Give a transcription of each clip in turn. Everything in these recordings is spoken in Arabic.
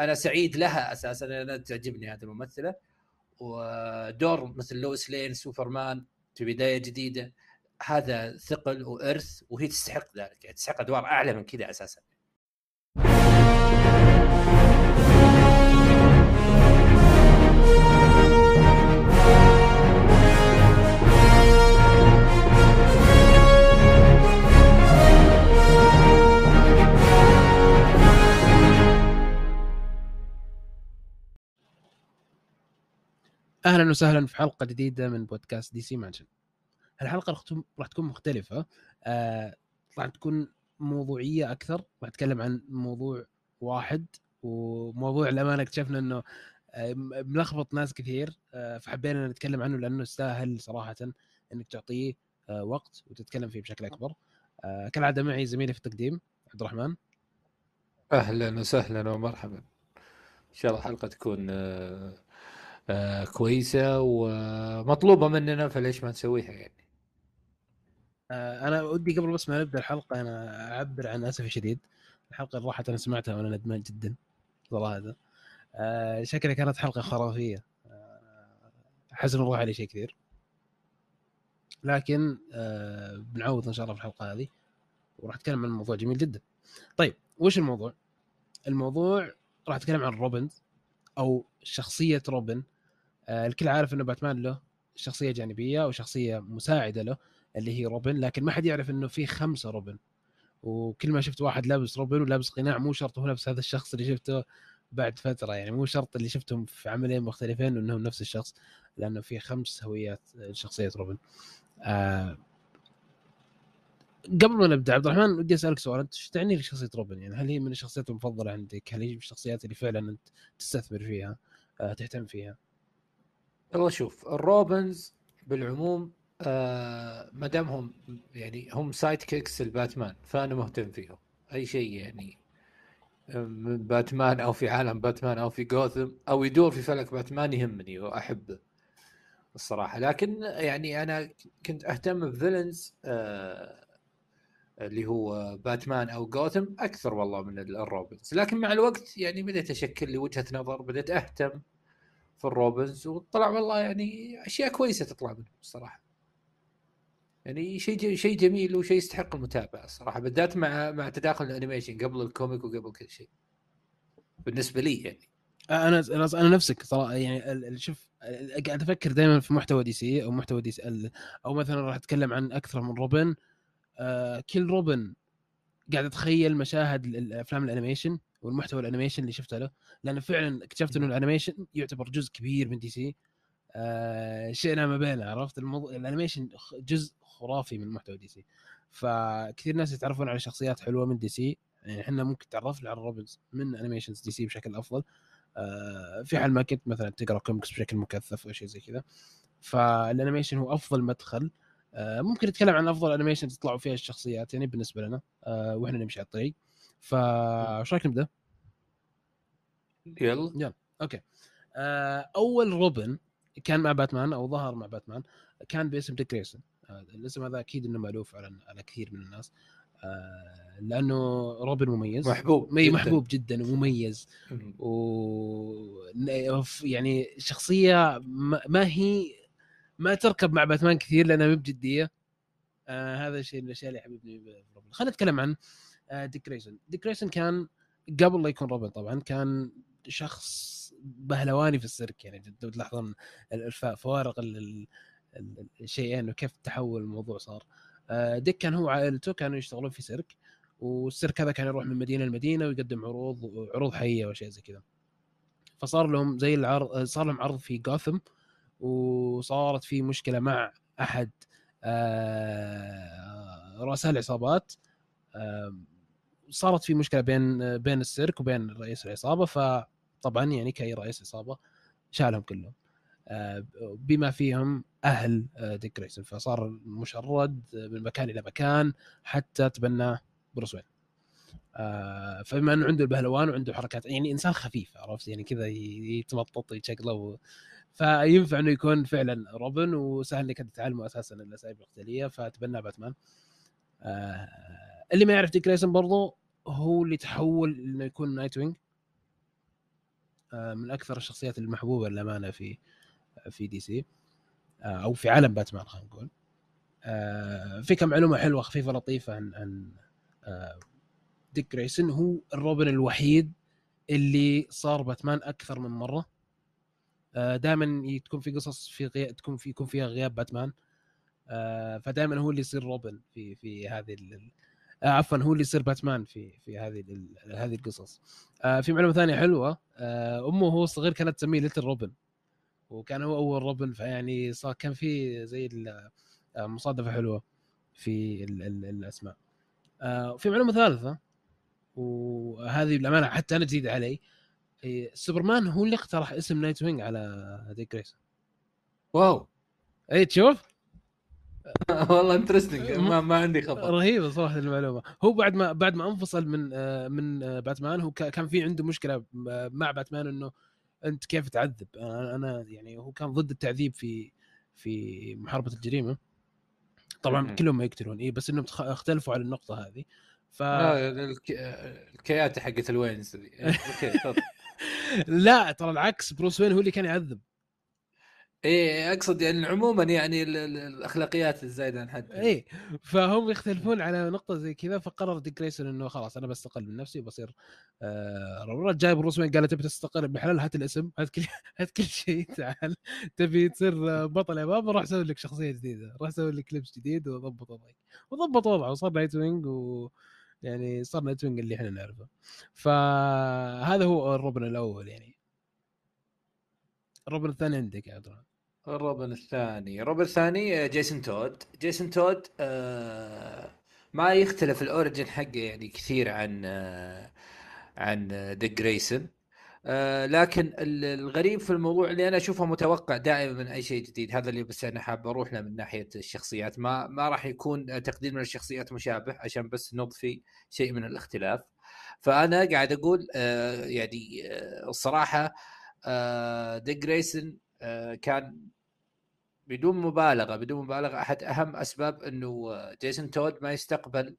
أنا سعيد لها أساسا أنا تعجبني هذه الممثلة. ودور مثل لويس لين سوبرمان في بداية جديدة هذا ثقل وإرث وهي تستحق ذلك. يعني تستحق أدوار أعلى من كذا أساسا. أهلا وسهلا في حلقة جديدة من بودكاست دي سي مانشن. الحلقة راح تكون مختلفة. آه راح تكون موضوعية أكثر. راح أتكلم عن موضوع واحد وموضوع الأمانة اكتشفنا إنه آه، ملخبط ناس كثير. آه فحبينا نتكلم عنه لأنه يستاهل صراحة إنك تعطيه وقت وتتكلم فيه بشكل أكبر. كالعادة معي زميلي في التقديم عبد الرحمن. أهلا وسهلا ومرحبا. إن شاء الله الحلقة تكون كويسة ومطلوبة مننا فليش ما نسويها يعني؟ آه أنا ودي قبل بس ما نبدأ الحلقة أنا أعبر عن اسفي شديد. الحلقة اللي راحت أنا سمعتها وأنا ندمان جدا صراحة آه شكلها كانت حلقة خرافية. آه حزن الروح علي شيء كثير. لكن آه بنعوض إن شاء الله في الحلقة هذه وراح أتكلم عن موضوع جميل جدا. طيب وش الموضوع؟ الموضوع راح أتكلم عن Robins أو شخصية روبن آه الكل عارف إنه باتمان له شخصية جانبية وشخصية مساعدة له اللي هي روبن لكن ما حد يعرف إنه في خمسة روبن وكل ما شفت واحد لابس روبن ولابس قناع مو شرط هو نفس هذا الشخص اللي شفته بعد فترة يعني مو شرط اللي شفتهم في عملين مختلفين إنهم نفس الشخص لأنه في خمس هويات شخصية روبن آه قبل ما نبدأ عبد الرحمن ودي أسألك سؤال أنت إيش تعني لك شخصية روبن يعني هل هي من الشخصيات المفضلة عندك؟ هل هي من الشخصيات اللي فعلا أنت تستثمر فيها؟ آه تهتم فيها؟ والله شوف ال Robins بالعموم آه ما دام هم يعني هم sidekicks لباتمان فأنا مهتم فيهم. أي شيء يعني من باتمان أو في عالم باتمان أو في جوثم أو يدور في فلك باتمان يهمني وأحبه الصراحة. لكن يعني أنا كنت أهتم ب villains آه اللي هو باتمان أو جوثم أكثر والله من ال Robins لكن مع الوقت يعني بديت أشكل لي وجهة نظر بديت أهتم في ال Robins وطلع والله يعني أشياء كويسة تطلع منهم الصراحة. يعني شيء شيء جميل وشيء يستحق المتابعة الصراحة بالذات مع مع تداخل ال animation قبل ال comic وقبل كل شيء. بالنسبة لي يعني. أنا أنا نفسك صراحة يعني شوف قاعد أفكر دائما في محتوى دي سي أو محتوى دي سي أو مثلا راح أتكلم عن أكثر من روبن. كل روبن قاعد اتخيل مشاهد الأفلام ال animation. والمحتوى ال animation اللي شفته له لأنه فعلا اكتشفت إنه ال animation يعتبر جزء كبير من دي سي. آه شئنا أم أبينا عرفت؟ الموضوع ال animation جزء خرافي من محتوى دي سي. فكثير ناس يتعرفون على شخصيات حلوة من دي سي. يعني إحنا ممكن تعرفنا على Robins من animations دي سي بشكل أفضل. آه في حال ما كنت مثلا تقرأ كوميكس بشكل مكثف أو شيء زي كذا. فال animation هو أفضل مدخل. آه ممكن نتكلم عن أفضل animation تطلعوا فيها الشخصيات يعني بالنسبة لنا. آه وإحنا نمشي على الطريق. فايش رايك نبدا؟ يلا. يلا okay. آه أول روبن كان مع باتمان أو ظهر مع باتمان كان باسم ديك جريسون آه الاسم هذا أكيد إنه مألوف على على كثير من الناس. آه لأنه روبن مميز. محبوب جداً. محبوب جدا ومميز. و يعني شخصية ما هي ما تركب مع باتمان كثير لأنها مو بجدية. آه هذا الشيء من الأشياء اللي حبيبني خلينا نتكلم عن ديك جريسون ديك جريسون كان قبل لا يكون روبن طبعا كان شخص بهلواني في السيرك. يعني تلاحظون فوارق الشيئين وكيف تحول الموضوع صار. ديك كان هو وعائلته كانوا يشتغلون في سيرك والسيرك هذا كان يروح من مدينة لمدينة ويقدم عروض عروض حية واشياء زي كذا. فصار لهم زي العرض صار لهم عرض في جوثم وصارت في مشكلة مع أحد رؤساء العصابات. صارت في مشكلة بين بين السيرك وبين رئيس العصابة فطبعا يعني كأي رئيس عصابة شالهم كلهم. بما فيهم أهل ديك جريسون فصار مشرد من مكان إلى مكان حتى تبناه بروس وين. فبما انه عنده البهلوان وعنده حركات يعني إنسان خفيف عرفت؟ يعني كذا يتمطط يتشقلب فينفع إنه يكون فعلا روبن وسهل إنك تتعلمه أساسا الاساليب القتاليه فتبناه باتمان. اللي ما يعرف ديك جريسون برضو هو اللي تحول إنه يكون نايت وينج آه، من أكثر الشخصيات المحبوبة للأمانة في في دي سي آه، أو في عالم باتمان خلينا نقول. آه، في كم معلومه حلوة خفيفة لطيفة عن عن ديك جريسون هو الروبن الوحيد اللي صار باتمان أكثر من مرة. دائما تكون في قصص في غي... تكون في يكون فيها غياب باتمان. فدائما هو اللي يصير روبن في في هذه آه عفوا هو اللي يصير باتمان في في هذه هذه القصص. آه في معلومة ثانية حلوة. آه أمه وهو صغير كانت تسميه little robin وكان هو أول روبن فيعني صار كان في زي آه، مصادفة حلوة في ال ال الأسماء. آه في معلومة ثالثة وهذه بالامانه حتى أنا جديدة علي. سوبرمان هو اللي اقترح اسم نايت وينج على ديك جريسون واو. اي تشوف؟ والله interesting ما, ما عندي خبر رهيبة صراحة المعلومة. هو بعد ما بعد ما انفصل من آه، من آه، باتمان هو كان في عنده مشكلة مع باتمان إنه أنت كيف تعذب؟ أنا يعني هو كان ضد التعذيب في في محاربة الجريمة. طبعا كلهم ما يقتلون اي بس إنهم اختلفوا على النقطة هذه. في الأخلاقيات حقت الوينز لا ترى العكس بروس وين هو اللي كان يعذب. إيه أقصد يعني عموما يعني الأخلاقيات الزايدة عن حد إيه فهم يختلفون على نقطة زي كذا فقرر ديك جريسون إنه خلاص أنا بستقل من نفسي وبصير آه جايب بروس وين قال تبي تستقل بحلال؟ هات الاسم هات كل هات كل شيء تعال. تبي تصير بطل يا بابا روح سوي لك شخصية جديدة روح سوي لك لبس جديد وضبط وضعك. وضبط وضعه وصار نايت وينج و يعني صار نايت وينج اللي إحنا نعرفه. فهذا هو الروبن الأول يعني. الروبن الثاني عندك يا عبد الرحمن. الروبن الثاني. الروبن الثاني آه، جيسون تود. جيسون تود آه ما يختلف الأوريجن حقه يعني كثير عن آه عن ديك جريسون. لكن الغريب في الموضوع اللي أنا أشوفه متوقع دائما من أي شيء جديد هذا اللي بس أنا حاب أروح له من ناحية الشخصيات. ما ما راح يكون تقديم الشخصيات مشابه عشان بس نضفي شيء من الاختلاف. فأنا قاعد أقول يعني الصراحة ديك جريسون كان بدون مبالغة بدون مبالغة. أحد أهم أسباب إنه جيسون تود ما يستقبل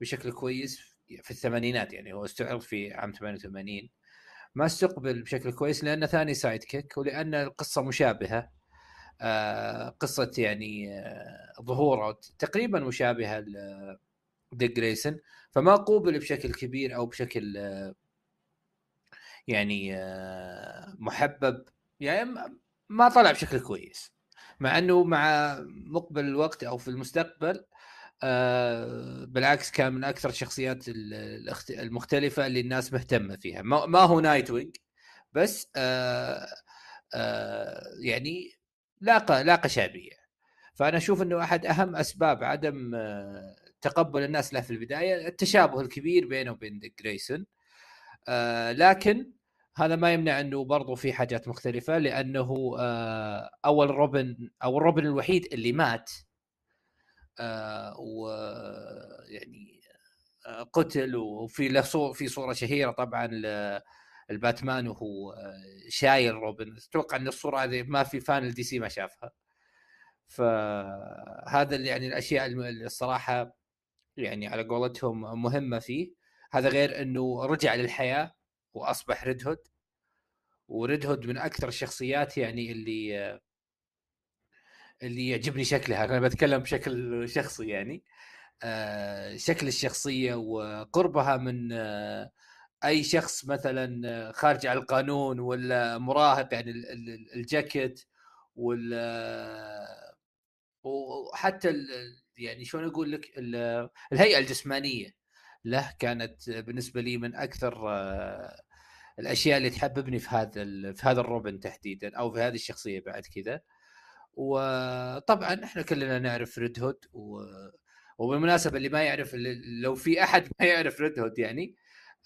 بشكل كويس في الثمانينات يعني هو استعرض في عام 88 ما استقبل بشكل كويس لأنه ثاني sidekick ولأن القصة مشابهة. آه قصة يعني آه ظهوره تقريبا مشابهة لديك جريسون. فما قوبل بشكل كبير أو بشكل آه يعني آه محبب. يعني ما طلع بشكل كويس. مع إنه مع مقبل الوقت أو في المستقبل آه بالعكس كان من أكثر الشخصيات المختلفة اللي الناس مهتمة فيها. ما هو نايت وينج بس آه آه يعني لاقى لاقى شعبية. فأنا أشوف إنه أحد أهم أسباب عدم آه تقبل الناس له في البداية التشابه الكبير بينه وبين جريسون. آه لكن هذا ما يمنع إنه برضو في حاجات مختلفة لأنه آه، أول روبن أو الروبن الوحيد اللي مات آه، و يعني آه، قتل وفي له في صورة شهيرة طبعا الباتمان وهو شايل روبن. أتوقع إن الصورة هذه ما في fan ال DC ما شافها. فهذا يعني الأشياء الصراحة يعني على قولتهم مهمة فيه. هذا غير إنه رجع للحياة وأصبح ريد هود. وريد هود من أكثر الشخصيات يعني اللي اللي يعجبني شكلها. أنا بتكلم بشكل شخصي يعني. آه، شكل الشخصية وقربها من آه، أي شخص مثلا خارج عن القانون ولا مراهق يعني الجاكيت ولا وحتى يعني شلون أقول لك الهيئة الجسمانية له كانت بالنسبة لي من أكثر آه، الأشياء اللي تحببني في هذا في هذا الروبن تحديدا أو في هذه الشخصية بعد كذا. وطبعا إحنا كلنا نعرف Red Hood و... وبالمناسبة اللي ما يعرف لو في أحد ما يعرف Red Hood يعني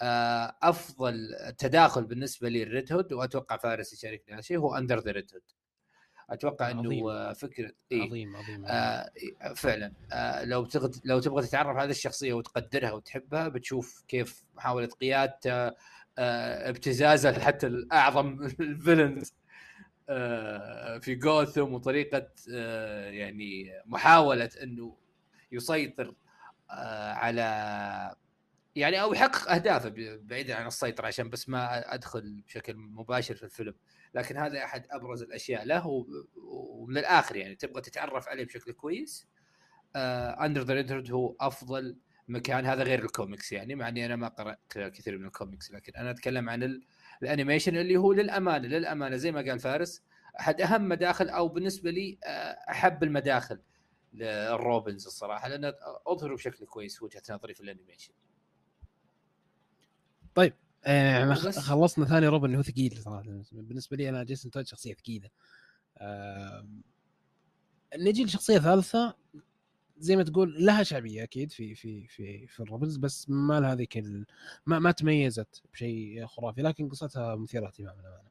آه، أفضل تداخل بالنسبة لي Red Hood وأتوقع فارس يشاركني هذا الشيء هو Under the Red Hood أتوقع إنه فكرة إيه؟ عظيم عظيم, آه فعلا. آه لو تغد... لو تبغى تتعرف على هذه الشخصية وتقدرها وتحبها بتشوف كيف محاوله قيادته آه ابتزازة حتى الأعظم الفيلنز آه في جوثم وطريقة آه يعني محاولة إنه يسيطر آه على يعني أو يحقق أهدافه بعيدا عن السيطرة عشان بس ما أدخل بشكل مباشر في الفيلم. لكن هذا أحد أبرز الأشياء له ومن الآخر يعني تبغى تتعرف عليه بشكل كويس Under the Red Hood هو أفضل مكان هذا غير الكوميكس يعني مع إني أنا ما قرأت كثير من الكوميكس لكن أنا أتكلم عن ال animation اللي هو للأمانة للأمانة زي ما قال فارس أحد أهم مداخل أو بالنسبة لي آه، أحب المداخل لل Robins الصراحة لأنه أظهروا بشكل كويس وجهة نظري في ال animation. طيب آه خلصنا ثاني روبن اللي هو ثقيل صراحة بالنسبة لي أنا جيسون تود شخصية ثقيلة. آه نجي لشخصية ثالثة زي ما تقول لها شعبية أكيد في في في في ال Robins بس ما لها ذيك ما ما تميزت بشيء خرافي لكن قصتها مثيرة اهتمام للأمانة.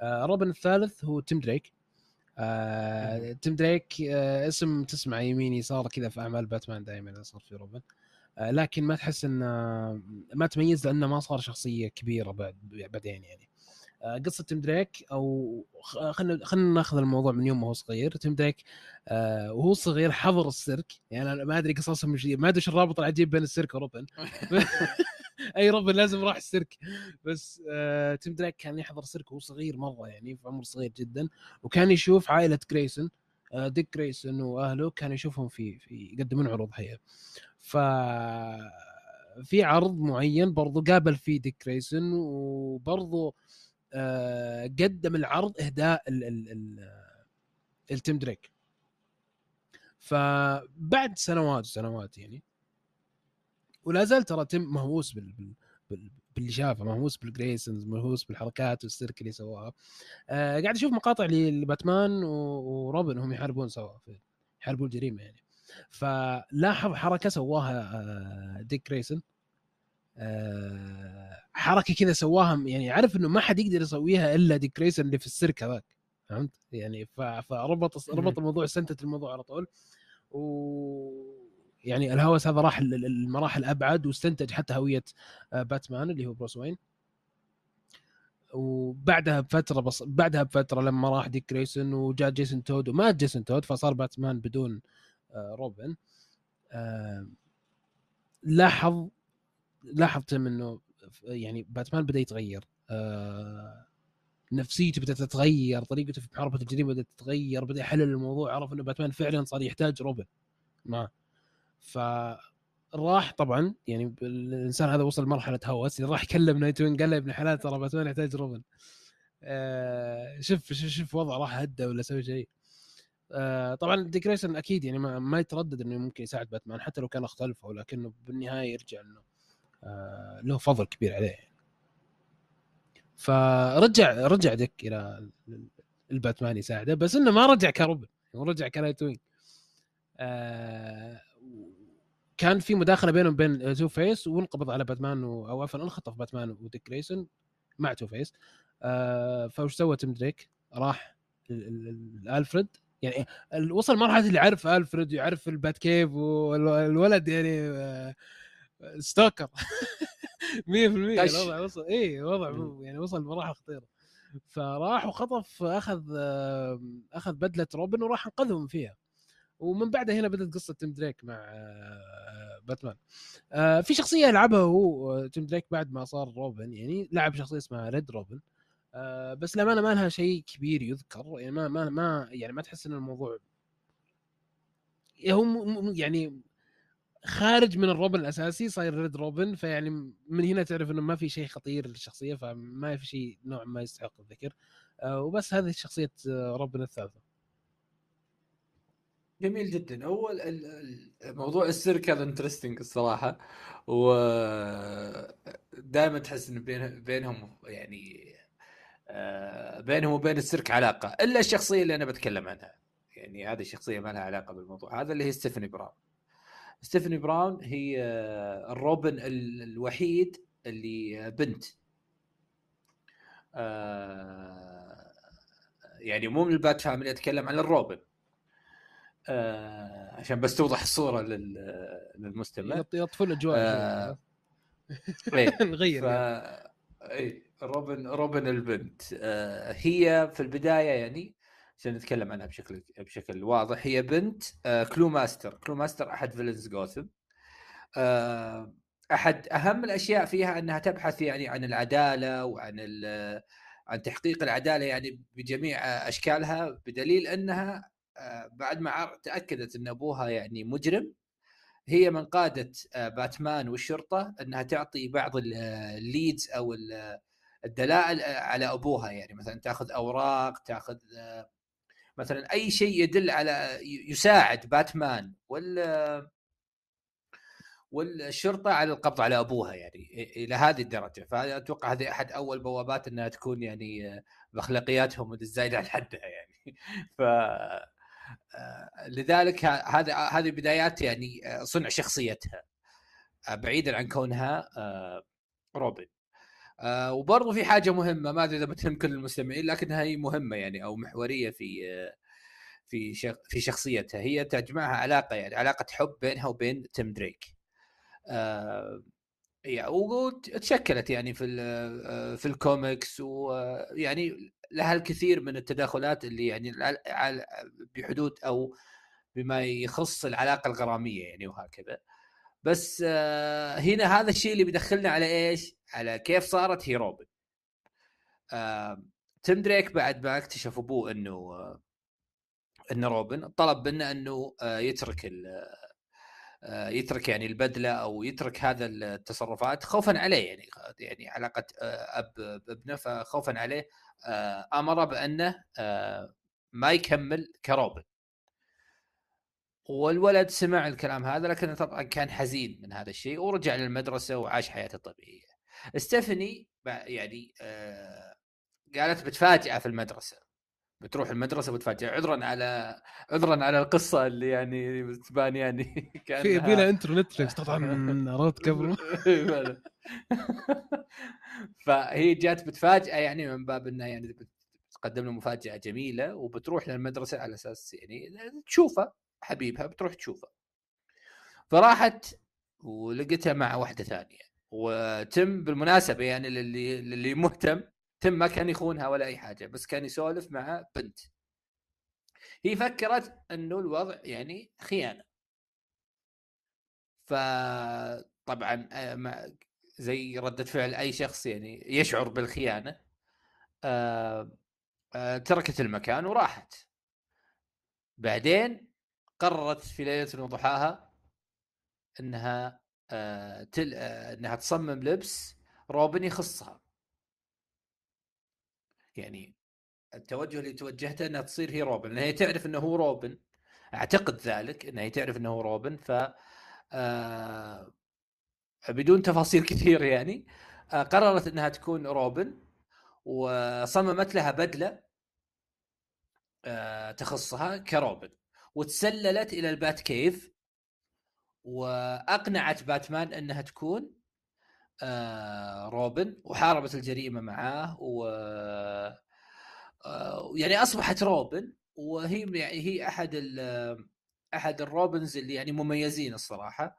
آه روبن الثالث هو تيم دريك. آه تيم دريك آه اسم تسمع يمين يسار كذا في أعمال باتمان دائما صار في روبن. آه لكن ما تحس إنه ما تميز لأنه ما صار شخصية كبيرة بعد بعدين يعني. قصة تيم دريك أو خلينا خلينا ناخذ الموضوع من يوم ما هو صغير. تيم دريك آه وهو صغير حضر السيرك. يعني أنا ما أدري قصصهم ما أدري إيش الرابط العجيب بين السيرك وروبن. أي روبن لازم راح السيرك. بس آه تيم دريك كان يحضر سيرك وهو صغير مرة يعني في عمر صغير جدا. وكان يشوف عائلة جريسون آه ديك جريسون وأهله كان يشوفهم في في يقدمون عروض هي ف في عرض معين برضو قابل فيه ديك جريسون وبرضو آه قدم العرض إهداء ال ال ال التيم دريك. فبعد سنوات وسنوات يعني ولا زال ترى تيم مهووس بال, بال... بال... باللي شافه مهووس بال Graysons مهووس بالحركات والسيرك اللي سواها. آه قاعد أشوف مقاطع لباتمان وروبن هم يحاربون سوا يحاربون الجريمه يعني. فلاحظ حركة سواها آه ديك جريسون آه حركة كذا سواها يعني عارف إنه ما حد يقدر يسويها إلا ديك جريسون اللي في السيرك هذاك فهمت؟ يعني فربط ربط الموضوع سنتت الموضوع على طول و يعني الهوس هذا راح المراحل أبعد واستنتج حتى هوية آه، باتمان اللي هو بروس وين. وبعدها بفترة بص... بعدها بفترة لما راح ديك جريسون وجاء جيسون تود ومات جيسون تود فصار باتمان بدون آه، روبن. آه، لاحظ لاحظ تيم انه يعني باتمان بدأ يتغير. نفسيته بدأت تتغير طريقته في محاربه الجريمة بدأت تتغير بدأ يحلل الموضوع عرف إنه باتمان فعلا صار يحتاج روبن. معه فراح طبعا يعني الإنسان هذا وصل لمرحلة هوس راح كلم نايت وينج قال له ابن حلال ترى باتمان يحتاج روبن. آه شوف شوف شوف وضع روح هدي ولا سوي شيء. آه طبعا ديك جريسون أكيد يعني ما, ما يتردد إنه ممكن يساعد باتمان حتى لو كان اختلفوا لكنه بالنهاية يرجع إنه آه له فضل كبير عليه. فرجع رجع ديك إلى الباتمان يساعده بس إنه ما رجع كروبن رجع كنايت وينج. آه كان في مداخلة بينهم وبين تو فيس وانقبض على باتمان و... أو عفوا انخطف باتمان وديك جريسون مع تو فيس. آه فوش سوى تيم دريك؟ راح الفريد يعني وصل مرحلة اللي يعرف ألفريد ويعرف ال Batcave والولد يعني آه stalker. 100% الوضع وصل اي الوضع يعني وصل لمراحل خطيرة. فراح وخطف أخذ آه، أخذ بدلة روبن وراح أنقذهم فيها. ومن بعدها هنا بدأت قصة تيم دريك مع آه، باتمان. آه، في شخصية لعبها هو تيم دريك بعد ما صار روبن. يعني لعب شخصية اسمها ريد روبن. بس للامانه ما لها شيء كبير يذكر. يعني ما ما ما يعني ما تحس إن الموضوع هو يعني خارج من الروبن الأساسي صاير ريد روبن فيعني من هنا تعرف إنه ما في شيء خطير للشخصية فما في شيء نوع ما يستحق الذكر. وبس هذه شخصية روبن الثالثة. جميل جدا. هو موضوع السيرك هذا interesting الصراحة. و دائما تحس إن بين بينهم يعني آه، بينهم وبين السيرك علاقة إلا الشخصية اللي أنا بتكلم عنها. يعني هذه الشخصيه ما لها علاقة بالموضوع. هذا اللي هي ستيفاني براون. ستيفاني براون هي الروبن الوحيد اللي بنت. آه، يعني مو من ال Bat family اتكلم عن الروبن. آه عشان بس توضح الصورة للمستمع. يطفوا الأجواء آه إيه، نغير ف... يعني. اي روبن روبن البنت. آه هي في البداية يعني عشان نتكلم عنها بشكل بشكل واضح. هي بنت آه كلو ماستر كلو ماستر أحد villains جوثم. آه أحد أهم الأشياء فيها أنها تبحث يعني عن العدالة وعن عن تحقيق العدالة يعني بجميع أشكالها بدليل أنها آه، بعد ما تأكدت أن أبوها يعني مجرم. هي من قادت باتمان والشرطة أنها تعطي بعض الليدز أو الدلائل على أبوها. يعني مثلا تأخذ أوراق تأخذ مثلا أي شيء يدل على يساعد باتمان وال والشرطة على القبض على أبوها يعني إلى هذه الدرجة. فأتوقع هذه أحد أول بوابات إنها تكون يعني بأخلاقياتهم الزايده عن حدها يعني. ف لذلك هذا هذه بدايات يعني صنع شخصيتها. بعيدا عن كونها روبن. آه في حاجة مهمة ما أدري إذا بتهم كل المستمعين لكنها هي مهمة يعني أو محورية في في في شخصيتها هي تجمعها علاقة يعني علاقة حب بينها وبين تيم دريك. آه وتشكلت يعني في آه، في الكوميكس ويعني لها الكثير من التداخلات اللي يعني بحدود أو بما يخص العلاقة الغرامية يعني وهكذا. بس آه هنا هذا الشيء اللي بيدخلنا على إيش؟ على كيف صارت هي روبن. آه تيم دريك بعد ما اكتشف ابوه انه آه انه روبن طلب منه انه آه يترك آه يترك يعني البدلة أو يترك هذا التصرفات خوفا عليه يعني يعني علاقه آه، اب بابنه فخوفا عليه آه، أمر بانه آه، ما يكمل كروبن والولد سمع الكلام هذا لكنه طبعا كان حزين من هذا الشيء ورجع للمدرسة وعاش حياته الطبيعية. ستيفاني يعني آه قالت بتفاجئه في المدرسة. بتروح المدرسة وتفاجئ عذرا على عذرا على القصة اللي يعني تبان يعني كان في يبي لها intro نتفلكس طبعا عرضت قبل فهي جات بتفاجئه يعني من باب إنها يعني بتقدم له مفاجأة جميلة وبتروح للمدرسة على أساس يعني تشوفه حبيبها بتروح تشوفه فراحت ولقيتها مع واحدة ثانية. وتم بالمناسبة يعني للي للي مهتم تم ما كان يخونها ولا أي حاجة بس كان يسولف مع بنت. هي فكرت إنه الوضع يعني خيانة. فطبعا آه، زي ردة فعل أي شخص يعني يشعر بالخيانة آه، آه، تركت المكان وراحت. بعدين قررت في ليلة وضحاها إنها آه تل... آه إنها تصمم لبس روبن يخصها. يعني التوجه اللي توجهته إنها تصير هي روبن لأن هي تعرف إنه هو روبن. أعتقد ذلك إنها هي تعرف إنه هو روبن ف آه بدون تفاصيل كثير يعني آه قررت إنها تكون روبن وصممت لها بدلة آه تخصها كروبن وتسللت إلى ال Batcave وأقنعت باتمان أنها تكون آه روبن وحاربت الجريمة معاه و آه يعني أصبحت روبن وهي يعني هي أحد أحد ال Robins اللي يعني مميزين الصراحة.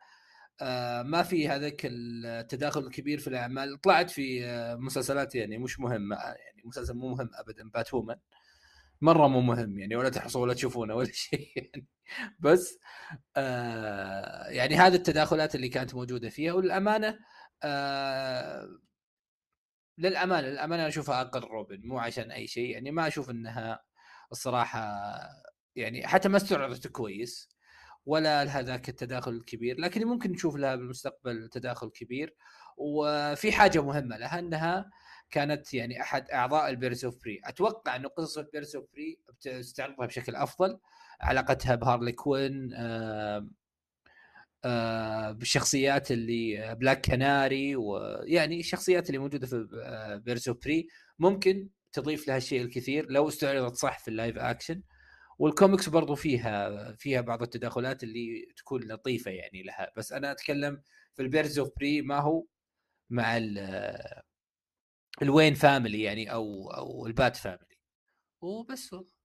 آه ما في هذاك التداخل الكبير في الأعمال طلعت في مسلسلات يعني مش مهمة يعني مسلسل مو مهم ابدا بات وومن مرة مو مهم يعني ولا تحصوا ولا تشوفونه ولا شيء يعني. بس آه يعني هذه التداخلات اللي كانت موجودة فيها وللامانه آه للأمانة للأمانة أشوفها أقل روبن مو عشان أي شيء يعني ما أشوف إنها الصراحة يعني حتى ما استعرضت كويس ولا لها ذاك التداخل الكبير لكن ممكن نشوف لها بالمستقبل تداخل كبير. وفي حاجة مهمة لها إنها كانت يعني أحد أعضاء ال Birds of Prey أتوقع إنه قصص ال Birds of Prey بتستعرضها بشكل أفضل. علاقتها بهارلي كوين آه آه بالشخصيات اللي بلاك كناري ويعني الشخصيات اللي موجودة في Birds of Prey ممكن تضيف لها الشيء الكثير لو استعرضت صح في ال live action والكوميكس برضو فيها فيها بعض التداخلات اللي تكون لطيفة يعني لها. بس أنا أتكلم في ال Birds of Prey ما هو مع ال Wayne family يعني أو أو ال Bat family. وبس والله.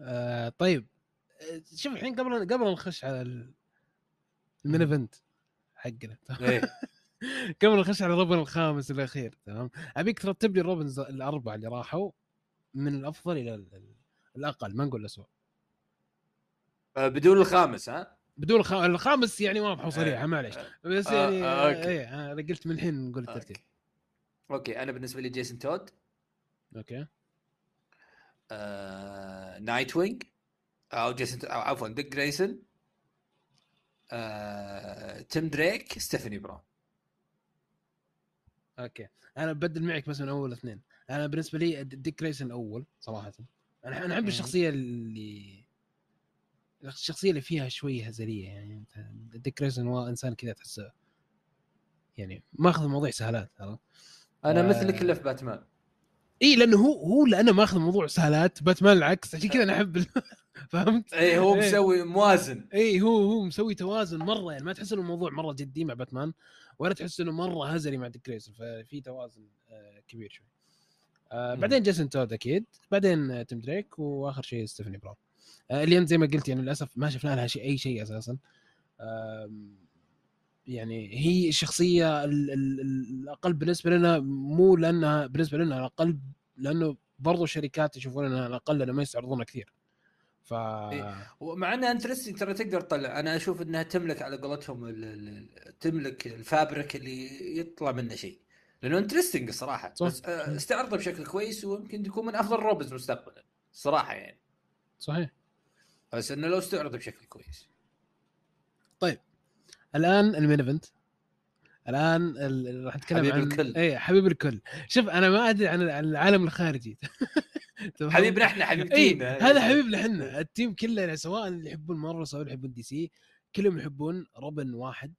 آه طيب آه، شوف الحين قبل قبل نخش على ال main event حقنا إيه. قبل نخش على الروبن الخامس الأخير تمام؟ أبيك ترتب لي ال Robins الأربعة اللي راحوا من الأفضل إلى الأقل ما نقول الاسوء آه بدون الخامس ها؟ بدون الخ... الخامس يعني واضح وصريحه معليش. بس آه، يعني آه، آه okay. إيه أنا قلت من الحين نقول الترتيب. okay okay أنا بالنسبة لي جيسون تود. okay. آه... نايت وينج أو جيسون أو عفوا ديك جريسون. آه... تيم دريك ستيفاني براون. okay. أنا بدل معك بس من أول اثنين. أنا بالنسبة لي ديك جريسون الأول صراحة. أنا أنا احب. الشخصية اللي الشخصية اللي فيها شوية هزلية يعني ديك جريسون هو إنسان كذا تحسه يعني ماخذ الموضوع سهالات عرفت؟ أنا آه. مثلك الا في باتمان إي لأنه هو هو لأنه ماخذ الموضوع سهالات باتمان العكس عشان كذا أنا أحب فهمت؟ إي هو. مسوي موازن إي هو هو مسوي توازن مرة يعني ما تحس إنه الموضوع مرة جدي مع باتمان ولا تحس إنه مرة هزلي مع ديك ففي توازن آه، كبير شوي آه. بعدين جيسون تود أكيد بعدين تيم دريك وآخر شيء ستيفاني براون آه اللي انت زي ما قلت يعني للأسف ما شفنا لها شيء أي شيء أساسا. يعني هي الشخصيه ال- ال- ال- الأقل بالنسبة لنا مو لانها بالنسبة لنا الأقل لأنه برضو الشركات يشوفون إنها الأقل لأنه ما يستعرضونها كثير. ف إيه. ومع إنها interesting ترى تقدر تطلع. أنا أشوف إنها تملك على قولتهم ال- ال- تملك ال fabric اللي يطلع منه شيء. لأنه interesting الصراحه صح. بس آه، استعرضه بشكل كويس ويمكن تكون من أفضل Robins مستقبلا الصراحه يعني. صحيح. بس إنه لو استعرض بشكل كويس. الآن ال main event. الآن ال- راح نتكلم حبيب عن الكل. اي حبيب الكل. شوف أنا ما أدري عن العالم الخارجي؟ حبيبنا إحنا اي حبيبتينا هذا حبيبنا إحنا ال team كله سواء اللي يحبون مارفل سواء اللي يحبون دي سي كلهم يحبون روبن واحد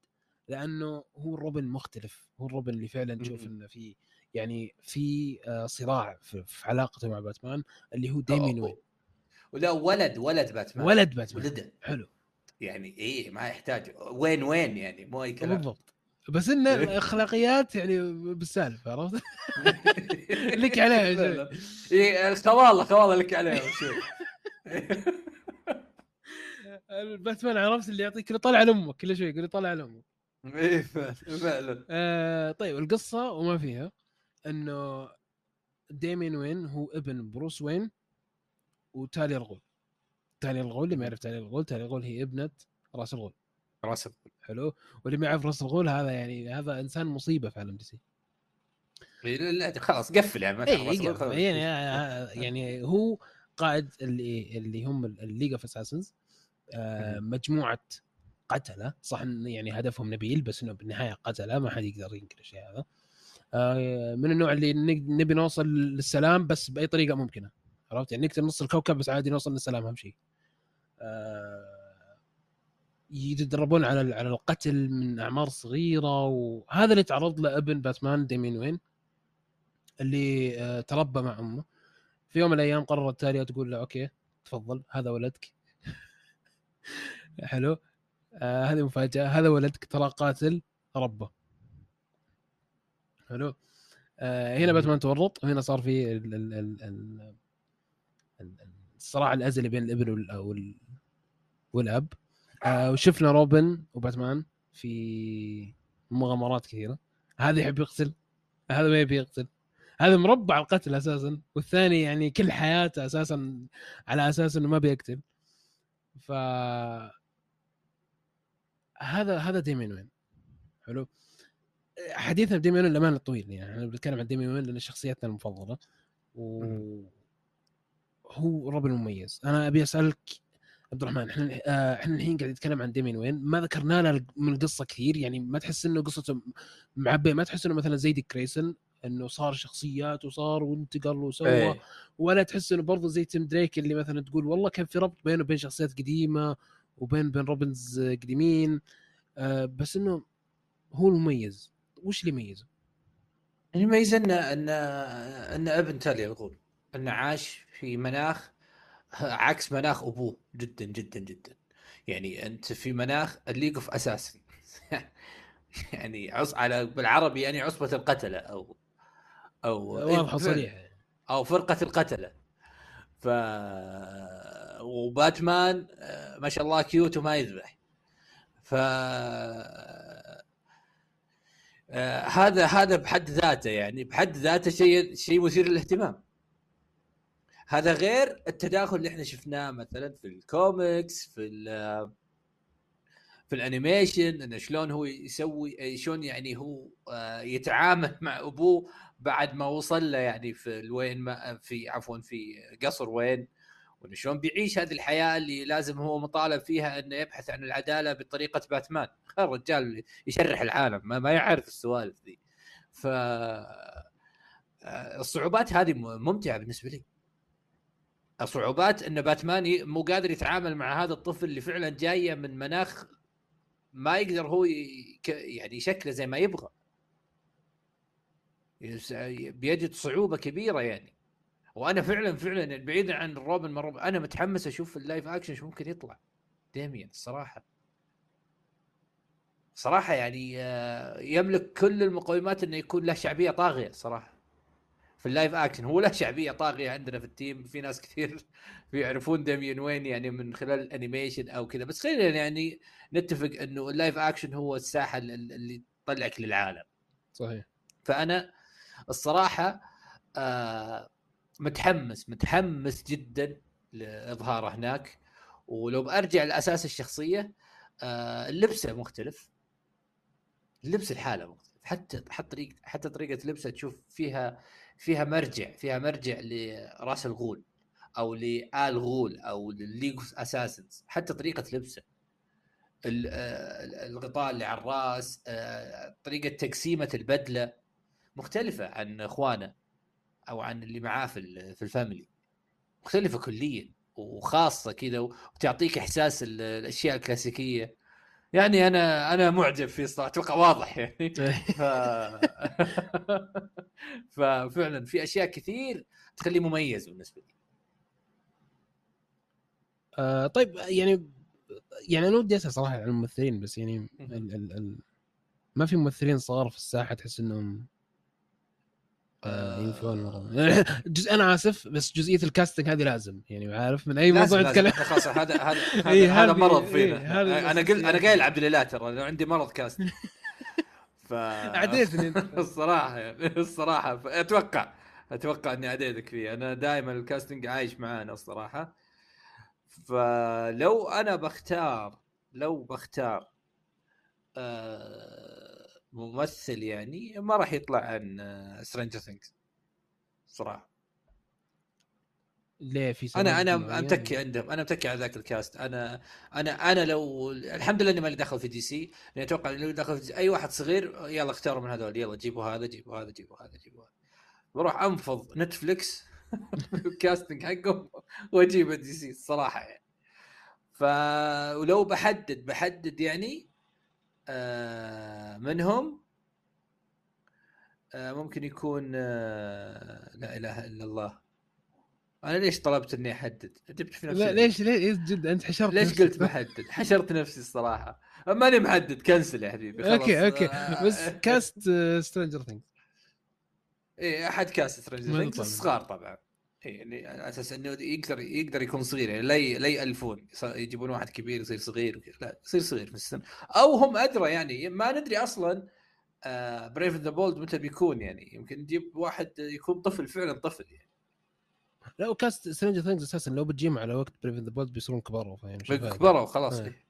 لأنه هو الروبن مختلف. هو الروبن اللي فعلا تشوف مم. إنه في يعني في آه، صراع في, في علاقته مع باتمان اللي هو ديمين وين. ولا ولد ولد باتمان. ولد باتمان. ولده حلو. يعني إيه ما يحتاج. وين وين يعني؟ مو أي كلام. بالضبط. بس إن الأخلاقيات يعني بالسالف عرفت؟ لك عليها. إيه الخواله خواله لك عليها باتمان عرفت اللي يعطيك؟ اللي طلع لامك كل شوي يقول لي طلع لامك إيه فعلا. آه طيب القصة وما فيها إنه ديميان وين هو ابن بروس وين وتاليا الغول. تاليا الغول اللي ما يعرف تاليا الغول تاليا الغول هي ابنة راس الغول. راس حلو. واللي ما يعرف راس الغول هذا يعني هذا إنسان مصيبة في عالم دي سي إيه، لا لا، خلاص قفل يعني ما اي تخلص، يقف. خلاص. يعني يعني هو قائد اللي اللي هم ال League of Assassins مجموعة قتلة. صح يعني هدفهم نبيل بس إنه بالنهاية قتلة ما حد يقدر ينكر الشيء هذا. آه، من النوع اللي نبي نوصل للسلام بس بأي طريقة ممكنة. عرفت؟ يعني نقتل نص الكوكب بس عادي نوصل للسلام أهم شيء. آه، يتدربون على على القتل من أعمار صغيرة وهذا اللي تعرض له ابن باتمان ديميان وين؟ اللي آه، تربى مع أمه. في يوم من الأيام قررت تاليا تقول له okay تفضل هذا ولدك. حلو. آه هذه مفاجأة. هذا ولدك ترى قاتل ربه. حلو. آه هنا. باتمان تورط وهنا صار في ال- ال- ال- ال- ال- الصراع الأزلي بين الابن وال- وال- والأب. آه وشفنا روبن وباتمان في مغامرات كثيرة. هذا يحب يقتل هذا ما يبي يقتل. هذا مربع القتل أساسا والثاني يعني كل حياته أساسا على أساس إنه ما بيقتل. ف هذا هذا ديمين وين؟ حلو. حديثنا بديمين وين؟ للامانه طويل يعني. إحنا بنتكلم عن ديمين وين؟ لأن شخصيتنا المفضلة. و هو روبن مميز أنا أبي أسألك عبد الرحمن إحنا آه، إحنا الحين قاعد نتكلم عن ديمين وين ما ذكرنا له من القصة كثير يعني ما تحس إنه قصته معبيه ما تحس إنه مثلا زي ديك جريسون إنه صار شخصيات وصار وانتقل وسوى إيه. ولا تحس إنه برضه زي تيم دريك اللي مثلا تقول والله كان في ربط بينه وبين شخصيات قديمة وبين بين Robins قديمين آه بس إنه هو المميز وش اللي يميزه؟ اللي يميز إنه إنه إنه أبن تاليا الغول انه عاش في مناخ عكس مناخ أبوه جدا جدا جدا. يعني أنت في مناخ ال League of Assassin يعني عص على بالعربي يعني عصبة القتلة أو أو واضحه إيه، صريحه أو فرقة القتلة. ف وباتمان آه، ما شاء الله cute وما يذبح. ف آه، هذا هذا بحد ذاته يعني بحد ذاته شيء شيء مثير للاهتمام. هذا غير التداخل اللي إحنا شفناه مثلا في الكوميكس في ال- في ال animation انه شلون هو يسوي شلون يعني هو آه، يتعامل مع أبوه بعد ما وصل له يعني في وين ما في عفوا في قصر وين. وانه شلون بيعيش هذه الحياة اللي لازم هو مطالب فيها إنه يبحث عن العدالة بطريقة باتمان. الرجال يشرح العالم ما, ما يعرف السوالف ذي. ف آه، الصعوبات هذه ممتعة بالنسبة لي. الصعوبات إن باتمان مو قادر يتعامل مع هذا الطفل اللي فعلا جاية من مناخ ما يقدر هو يعني يشكله زي ما يبغى. بيجد صعوبة كبيرة يعني. وأنا فعلا فعلا بعيدا عن روبن مرة أنا متحمس أشوف ال live action شو ممكن يطلع. ديميان الصراحه صراحة يعني آه، يملك كل المقومات إنه يكون له شعبية طاغية صراحة. في ال live action. هو له شعبية طاغية عندنا في ال team في ناس كثير بيعرفون ديميان وين يعني من خلال ال animation أو كذا. بس خلينا يعني نتفق إنه ال live action هو الساحة اللي تطلعك للعالم. صحيح. فأنا الصراحة آه متحمس متحمس جدا لاظهاره هناك. ولو بأرجع لأساس الشخصية آه اللبسة مختلف. اللبس الحالة مختلف. حتى حتى طريقة حتى طريقة لبسه تشوف فيها فيها مرجع فيها مرجع لرأس الغول أو لآل غول أو لل League of Assassins حتى طريقة لبسه. الغطاء اللي على الرأس آه، طريقة تقسيمة البدلة مختلفة عن إخوانه أو عن اللي معاه في في ال family. مختلفة كليا وخاصة كذا وتعطيك إحساس الأشياء الكلاسيكية. يعني أنا أنا معجب فيه صراحة أتوقع واضح يعني. ف... ففعلا في أشياء كثير تخليه مميز بالنسبة لي. آه طيب يعني يعني أنا ودي أسأل صراحة عن الممثلين بس يعني ال ال ال ما في ممثلين صغار في الساحة تحس إنهم آه. جزء أنا آسف بس جزئية الكاستنج هذه لازم يعني عارف؟ من أي موضوع نتكلم خلاص هذا هذا هذا, إيه مرض فينا. إيه أنا قلت أنا قايل عبد الاله ترى عندي مرض كاستنج. ف عديتني. الصراحة يعني الصراحة. أتوقع أتوقع إني عديتك فيه. أنا دائما الكاستنج عايش معانا الصراحة. فلو أنا بختار لو بختار آه ممثل يعني ما راح يطلع عن Stranger Things صراحة. ليه في أنا أنا متكي عندهم أنا متكي على ذاك ال cast. أنا أنا أنا لو الحمد لله إني مالي داخل في دي سي. لاني أتوقع لو داخل في أي واحد صغير يلا اختاروا من هذول يلا جيبوا هذا جيبوا هذا جيبوا هذا جيبوا هذا. بروح أنفض نتفلكس ال casting حقهم وأجيب دي سي. الصراحه يعني. ف ولو بحدد بحدد يعني آه منهم؟ آه ممكن يكون آه لا إله إلا الله. أنا ليش طلبت إني أحدد؟ جبت في نفسي لا ليش ليش جد؟ أنت حشرت ليش قلت بحدد؟ حشرت نفسي الصراحة. ماني محدد cancel يا حبيبي خلاص. okay okay. آه بس cast Stranger Things إيه أحد cast Stranger Things صغار طبعا. يعني على أساس إنه يقدر يقدر يكون صغير يعني لا لا يألفون يجيبون واحد كبير يصير صغير لا يصير صغير في السن. أو هم أدرى يعني ما ندري أصلا Brave the Bold متى بيكون يعني. يمكن نجيب واحد يكون طفل فعلا طفل يعني. لا و cast Stranger Things أساسا لو بتجيهم على وقت Brave the Bold بيصيرون كبار يعني كبروا خلاص إيه.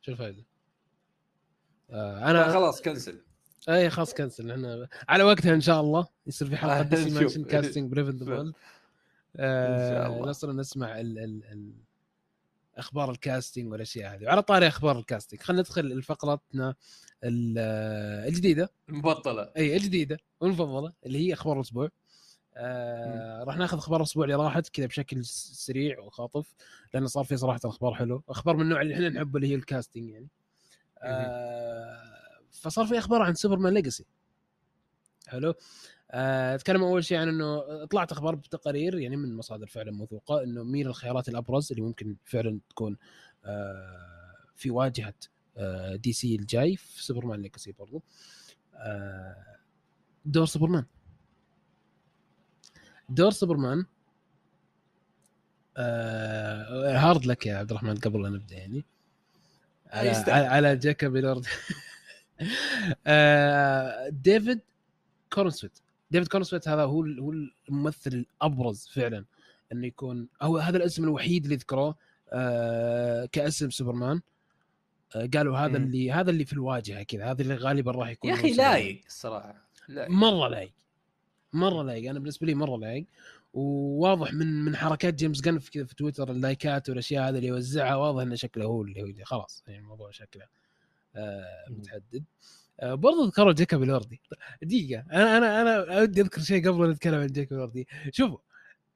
شو الفائده؟ آه أنا خلاص cancel. اي خلاص cancel. إحنا على وقتها إن شاء الله يصير في حلقة دي سي casting Brave the Bold آه نصر نسمع ال ال ال أخبار ال casting والأشياء هذه. وعلى طاري أخبار ال casting خلينا ندخل لفقرتنا الجديدة. المفضلة أي الجديدة والمفضلة اللي هي أخبار الأسبوع. آه راح ناخذ أخبار الأسبوع اللي راحت كذا بشكل سريع وخاطف لأنه صار في صراحة أخبار حلوة. أخبار من النوع اللي إحنا نحبه اللي هي ال casting يعني. آه فصار في أخبار عن Superman Legacy. حلو. آه، أتكلم أول شيء عن إنه طلعت أخبار بتقارير يعني من مصادر فعلا موثوقة إنه مين الخيارات الأبرز اللي ممكن فعلا تكون آه، في واجهة آه، دي سي الجاي في Superman Legacy برضو. دور سوبرمان. دور سوبرمان hard luck يا عبد الرحمن قبل لا نبدأ يعني. على على جاكوب إلوردي ديفيد كورنسويت. ديفيد كورنسويت هذا هو هو الممثل الأبرز فعلا إنه يكون هو هذا الاسم الوحيد اللي ذكروه آه كاسم سوبرمان. آه، قالوا هذا مم. اللي هذا اللي في الواجهة كذا هذا اللي غالبا راح يكون يا أخي. لايق الصراحه لايق. مرة لايق. مرة لايق. أنا بالنسبة لي مرة لايق. وواضح من من حركات جيمس جن في كذا في تويتر اللايكات والأشياء هذه اللي يوزعها واضح إنه شكله هو اللي هو اللي خلاص يعني الموضوع شكله آه مم. متحدد آه برضو ذكروا جيكوب الوردي دقيقة أنا أنا أنا ودي أذكر شيء قبل لا نتكلم عن جيكوب الوردي شوفوا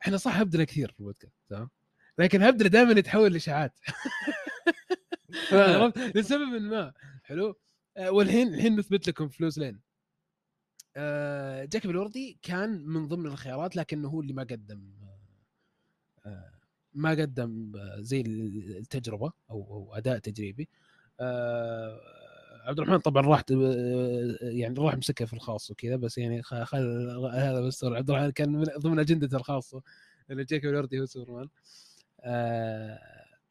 إحنا صح هبدنا كثير في البودكاست تمام؟ لكن هبدنا دائما يتحول لإشاعات. لسبب ما. حلو؟ آه، والحين الحين نثبت لكم فلوس لين. آه، جاكوب الوردي كان من ضمن الخيارات لكنه هو اللي ما قدم آه، ما قدم زي التجربة أو أو أداء تجريبي. آه، عبد الرحمن طبعا راح آه، يعني راح مسكها في الخاص وكذا بس يعني خ- خل هذا بس عبد الرحمن كان من ضمن اجندته الخاصه انه جاكوب إلوردي هو سوبرمان. آه،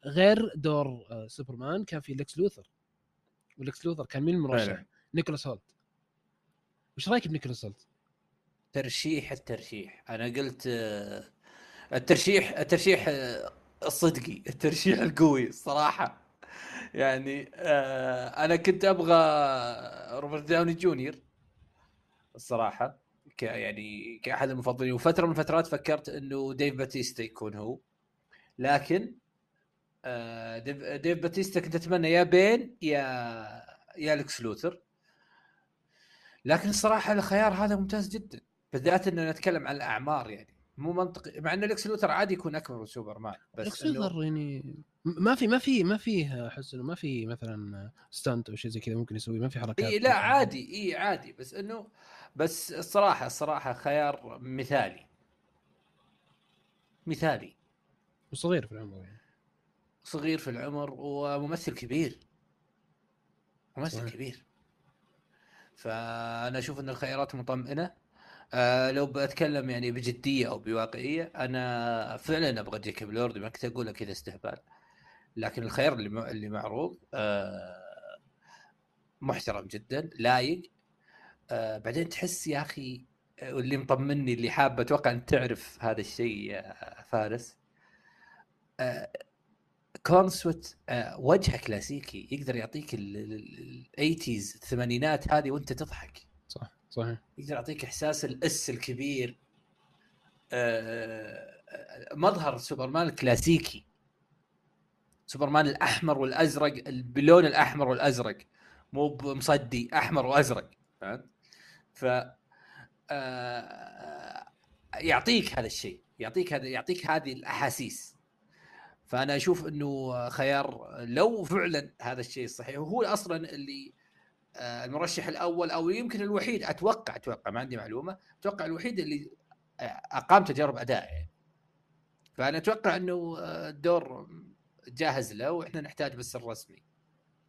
غير دور آه، سوبرمان كان في ليكس لوثر. وليكس لوثر كان مين المرشح؟ فعلا. نيكولاس هولت. وش رأيك بنيكولاس هولت؟ ترشيح الترشيح. أنا قلت الترشيح الترشيح الصدقي. الترشيح القوي الصراحة. يعني آه، أنا كنت أبغى روبرت داوني جونيور الصراحة ك يعني كأحد المفضلين. وفترة من الفترات فكرت إنه ديف باتيستا يكون هو. لكن آه، ديف باتيستا كنت أتمنى يا بين يا يا لكس لوثر. لكن الصراحة الخيار هذا ممتاز جدا بالذات إنه نتكلم عن الأعمار يعني. مو منطقي مع إن لكس لوثر عادي يكون أكبر من سوبرمان بس إنه- لوثر يعني ما في ما في ما في احس إنه ما في مثلا stunt أو شيء زي كذا ممكن يسوي ما في حركات. إي لا عادي إي عادي بس إنه بس الصراحة الصراحة خيار مثالي. مثالي. وصغير في العمر يعني. صغير في العمر وممثل كبير. ممثل صحيح. كبير. فأنا أشوف إن الخيارات مطمئنة. آه لو بتكلم يعني بجديه أو بواقعيه أنا فعلا أبغى جيكوب لورد ما كنت اقولها كذا استهبال لكن الخيار اللي اللي معروض آه محترم جدا لايق آه بعدين تحس يا أخي آه، واللي مطمني اللي حابه أتوقع ان تعرف هذا الشيء يا فارس آه كورنسويت آه وجهه كلاسيكي يقدر يعطيك ال eighties الثمانينات هذه وانت تضحك صحيح. يقدر يعطيك إحساس ال S الكبير. آه، آه، مظهر سوبرمان الكلاسيكي. سوبرمان الأحمر والأزرق باللون الأحمر والأزرق. مو بمصدي أحمر وأزرق. فهمت؟ ف آه، يعطيك هذا الشيء. يعطيك هذا يعطيك هذه الأحاسيس. فأنا أشوف إنه خيار لو فعلا هذا الشيء الصحيح وهو أصلا اللي آه، المرشح الأول أو يمكن الوحيد أتوقع أتوقع ما عندي معلومة أتوقع الوحيد اللي آه، أقام تجارب أداء. يعني فأنا أتوقع إنه آه، الدور جاهز له وإحنا نحتاج بس الرسمي.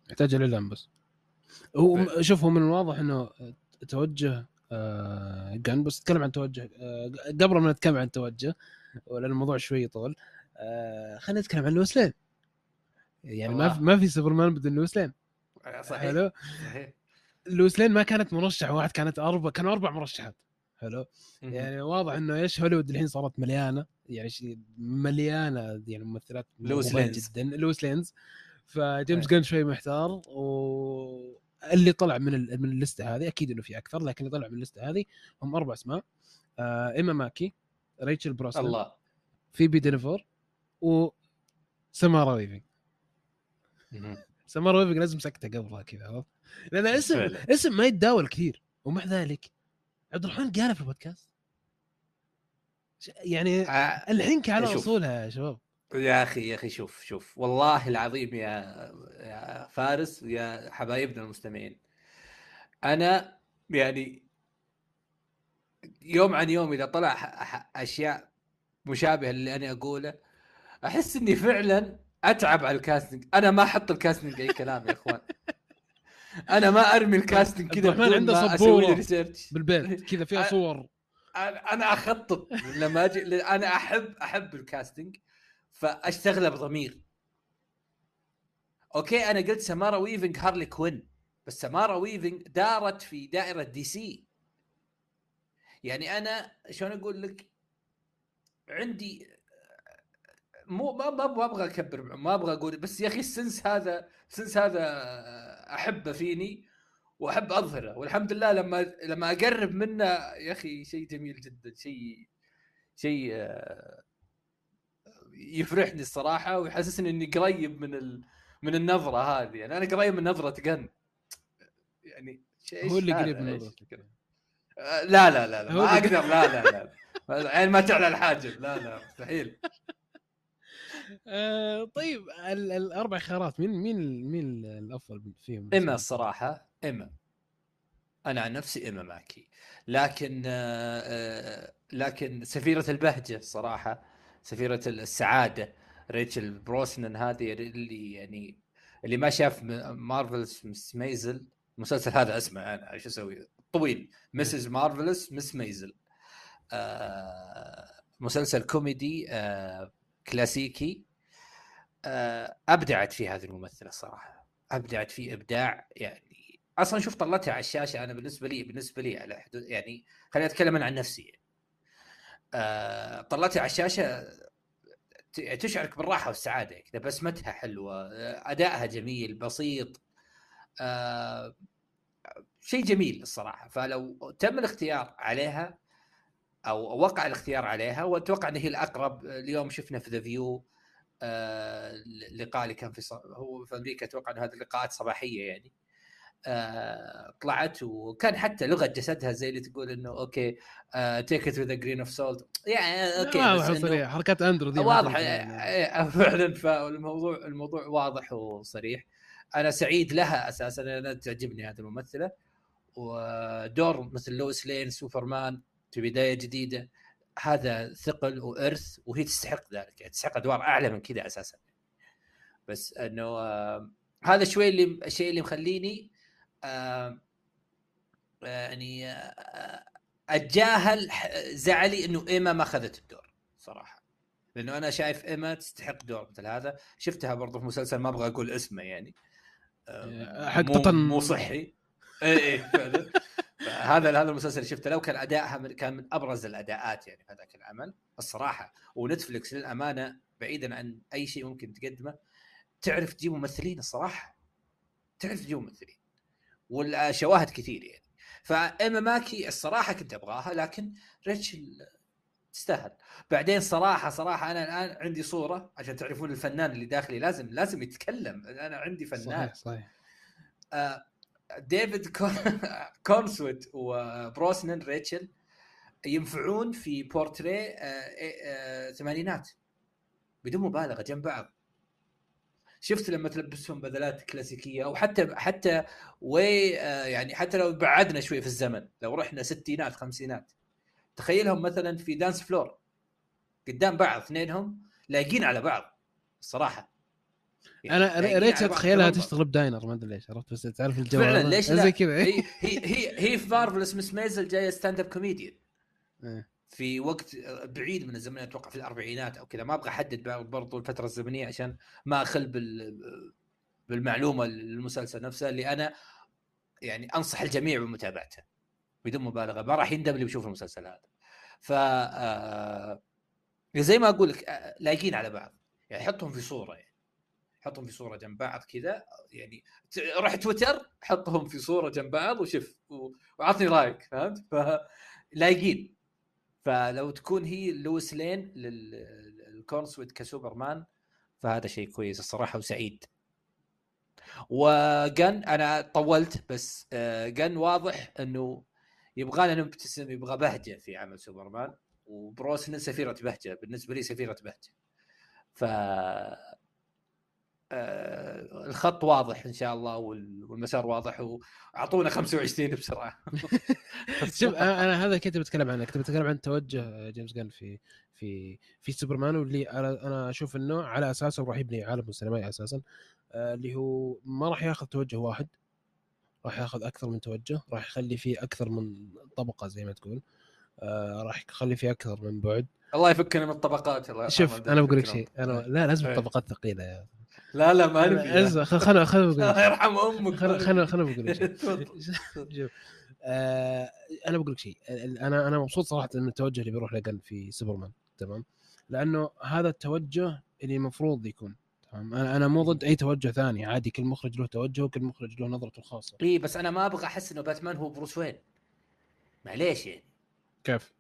يحتاج الاعلان بس. هو. شوف هو من الواضح إنه توجه آه جن بس نتكلم عن توجه آه قبل ما نتكلم عن توجه لأن الموضوع شوي يطول آه خلينا نتكلم عن لويس لين. يعني ما. في ما في سوبرمان بدون لويس لين. آه، صحيح حلو؟ لويس لين ما كانت مرشح واحد كانت أربع كانوا أربع مرشحات. حلو؟ يعني واضح إنه إيش هوليوود الحين صارت مليانة يعني شيء مليانة يعني ممثلات لويس لينز. جدا لويس لينز فجيمس آه جن شوي محتار واللي طلع من ال- من ال list ة هذه أكيد إنه في أكثر لكن اللي طلع من ال list ة هذه هم أربع أسماء. آه إيما ماكي ريتشل بروسنن الله. فيبي دينيفور و سمارا ويفنج سمارا ويفنج لازم سكته قبلها كذا عرفت؟ لأن اسم. اسم ما يتداول كثير ومع ذلك عبد الرحمن قالها في البودكاست يعني آه، الحين على شوف. أصولها يا شباب يا أخي يا أخي شوف شوف والله العظيم يا يا فارس يا حبايبنا المستمعين أنا يعني يوم عن يوم إذا طلع أشياء مشابهة اللي أنا أقوله أحس إني فعلا أتعب على ال casting. أنا ما أحط ال casting أي كلام يا إخوان. أنا ما أرمي ال casting كذا عبد الرحمن عنده. research بالبيت. كذا فيها صور. أنا أخطط لما أجي أنا احب أحب ال casting فأشتغله بضمير. okay أنا قلت سمارا ويفنج هارلي كوين بس سمارا ويفنج دارت في دائرة دي سي. يعني أنا شلون أقول لك؟ عندي مو ما ما ما أبغى اكبر ما أبغى أقول بس يا أخي ال sense هذا ال sense هذا احبه فيني واحب اظهره. والحمد لله لما لما اقرب منه يا أخي شيء جميل جدا شيء شيء آه، يفرحني الصراحة ويحسسني إني قريب من ال... من النظرة هذه. يعني أنا قريب من نظرة جن. يعني شيء هو اللي قريب من نظرتك آه، لا لا لا, لا ما أقدر لا لا لا. يعني ما تعلى الحاجب. لا لا مستحيل. آه طيب الأربع خيارات مين مين مين الأفضل فيهم؟ إما الصراحة إما. أنا عن نفسي إما ماكي. لكن آه آه لكن سفيرة البهجة صراحة سفيرة السعادة ريتشل بروسنن هذه اللي يعني اللي ما شاف Marvelous Mrs. Maisel. المسلسل هذا اسمه أنا إيش أسوي؟ طويل. Mrs. Marvelous Mrs. Maisel. آه مسلسل كوميدي آه كلاسيكي. آه أبدعت فيه هذه الممثلة الصراحه أبدعت فيه إبداع يعني أصلا شوف طلتها على الشاشة أنا بالنسبة لي بالنسبة لي على حدود يعني خليني أتكلم عن نفسي. آه طلتها على الشاشة تشعرك بالراحة والسعادة كذا بسمتها حلوة أدائها جميل بسيط. آه شيء جميل الصراحة. فلو تم الاختيار عليها أو وقع الاختيار عليها وأتوقع ان هي الأقرب. اليوم شفنا في The View آه اللقاء اللي كان في ص... هو في أمريكا أتوقع ان هذه اللقاءات صباحية يعني. آه طلعت وكان حتى لغة جسدها زي اللي تقول إنه okay take it with grain of salt يعني okay واضح حركات أندرو دي واضح يعني. فعلا. فالموضوع الموضوع واضح وصريح. أنا سعيد لها أساسا. أنا تعجبني هذه الممثلة. ودور مثل لويس لين سوبرمان. في بداية جديدة هذا ثقل وإرث وهي تستحق ذلك. يعني تستحق أدوار أعلى من كذا أساسا. بس إنه آه هذا شوي اللي الشيء اللي مخليني آه يعني آه أتجاهل زعلي إنه إيما ما أخذت الدور صراحة. لأنه أنا شايف إيما تستحق دور مثل هذا. شفتها برضو في مسلسل ما أبغى أقول اسمه يعني. آه حق مو, مو صحي. اي اي فعلا. هذا هذا المسلسل اللي شفته لو كان ادائها من كان من أبرز الأداءات يعني في هذاك العمل الصراحة. ونتفلكس للأمانة بعيدا عن أي شيء ممكن تقدمه تعرف تجيب ممثلين الصراحة. تعرف تجيب ممثلين. والشواهد كثير يعني. فإيما ماكي الصراحة كنت أبغاها لكن ريتشل تستاهل. بعدين صراحة صراحة أنا الآن عندي صورة عشان تعرفون الفنان اللي داخلي لازم لازم يتكلم. أنا عندي فنان. صحيح صحيح. آه ديفيد كورنسويت وبروسنن ريتشل ينفعون في بورتريه ثمانينات بدون مبالغة جنب بعض. شفت لما تلبسهم بدلات كلاسيكية أو حتى حتى وي يعني حتى لو بعدنا شوي في الزمن لو رحنا ستينات خمسينات. تخيلهم مثلا في dance floor قدام بعض اثنينهم لايقين على بعض الصراحه أنا ريتشل اتخيلها تشتغل ب diner ما أدري ليش عرفت؟ بس تعرف الجو فعلا ليش لا؟ زي كذا. هي هي هي, في مارفل اسمها ميزل جاية stand up comedian في وقت بعيد من الزمن أتوقع في الأربعينات أو كذا ما أبغى أحدد برضو الفترة الزمنية عشان ما أخل بال بالمعلومة المسلسل نفسه اللي أنا يعني أنصح الجميع بمتابعته بدون مبالغة. ما راح يندم اللي بيشوف المسلسل هذا. ف آه، زي ما أقول لك آه، لايقين على بعض. يعني حطهم في صورة يعني. حطهم في صورة جنب بعض كذا يعني روح تويتر حطهم في صورة جنب بعض وشوف وعطني رأيك فهمت؟ فلايقين فلو تكون هي لويس لين لكورنسويت كسوبرمان فهذا شيء كويس الصراحة وسعيد. وجن أنا طولت بس جن واضح إنه يبغانا نبتسم يبغى بهجة في عمل سوبرمان وبروسن سفيرة بهجة بالنسبة لي سفيرة بهجة. ف آه الخط واضح إن شاء الله والمسار واضح وأعطونا 25 بسرعة. شوف أنا هذا كنت بتكلم عنه كنت بتكلم عن توجه جيمس جان في في في سوبرمان واللي أنا أشوف إنه على أساسه راح يبني عالم سينمائي أساسا آه اللي هو ما راح ياخذ توجه واحد راح ياخذ أكثر من توجه راح يخلي فيه أكثر من طبقة زي ما تقول آه راح يخلي فيه أكثر من بعد. الله يفكنا من الطبقات الله شوف أنا بقول لك شيء أنا لا لازم الطبقات إيه. ثقيلة يا لا لا ما نبي خلنا خلنا الله يرحم أمك. خلنا خلنا بقول لك. شوف آه أنا بقول لك شيء. أنا أنا مبسوط صراحة إن التوجه اللي بيروح لجن في سوبرمان تمام؟ لأنه هذا التوجه اللي المفروض يكون تمام؟ أنا أنا مو ضد أي توجه ثاني عادي كل مخرج له توجه وكل مخرج له نظرته الخاصة. إي بس أنا ما أبغى أحس إنه باتمان هو بروس وين. معليش يعني. كيف؟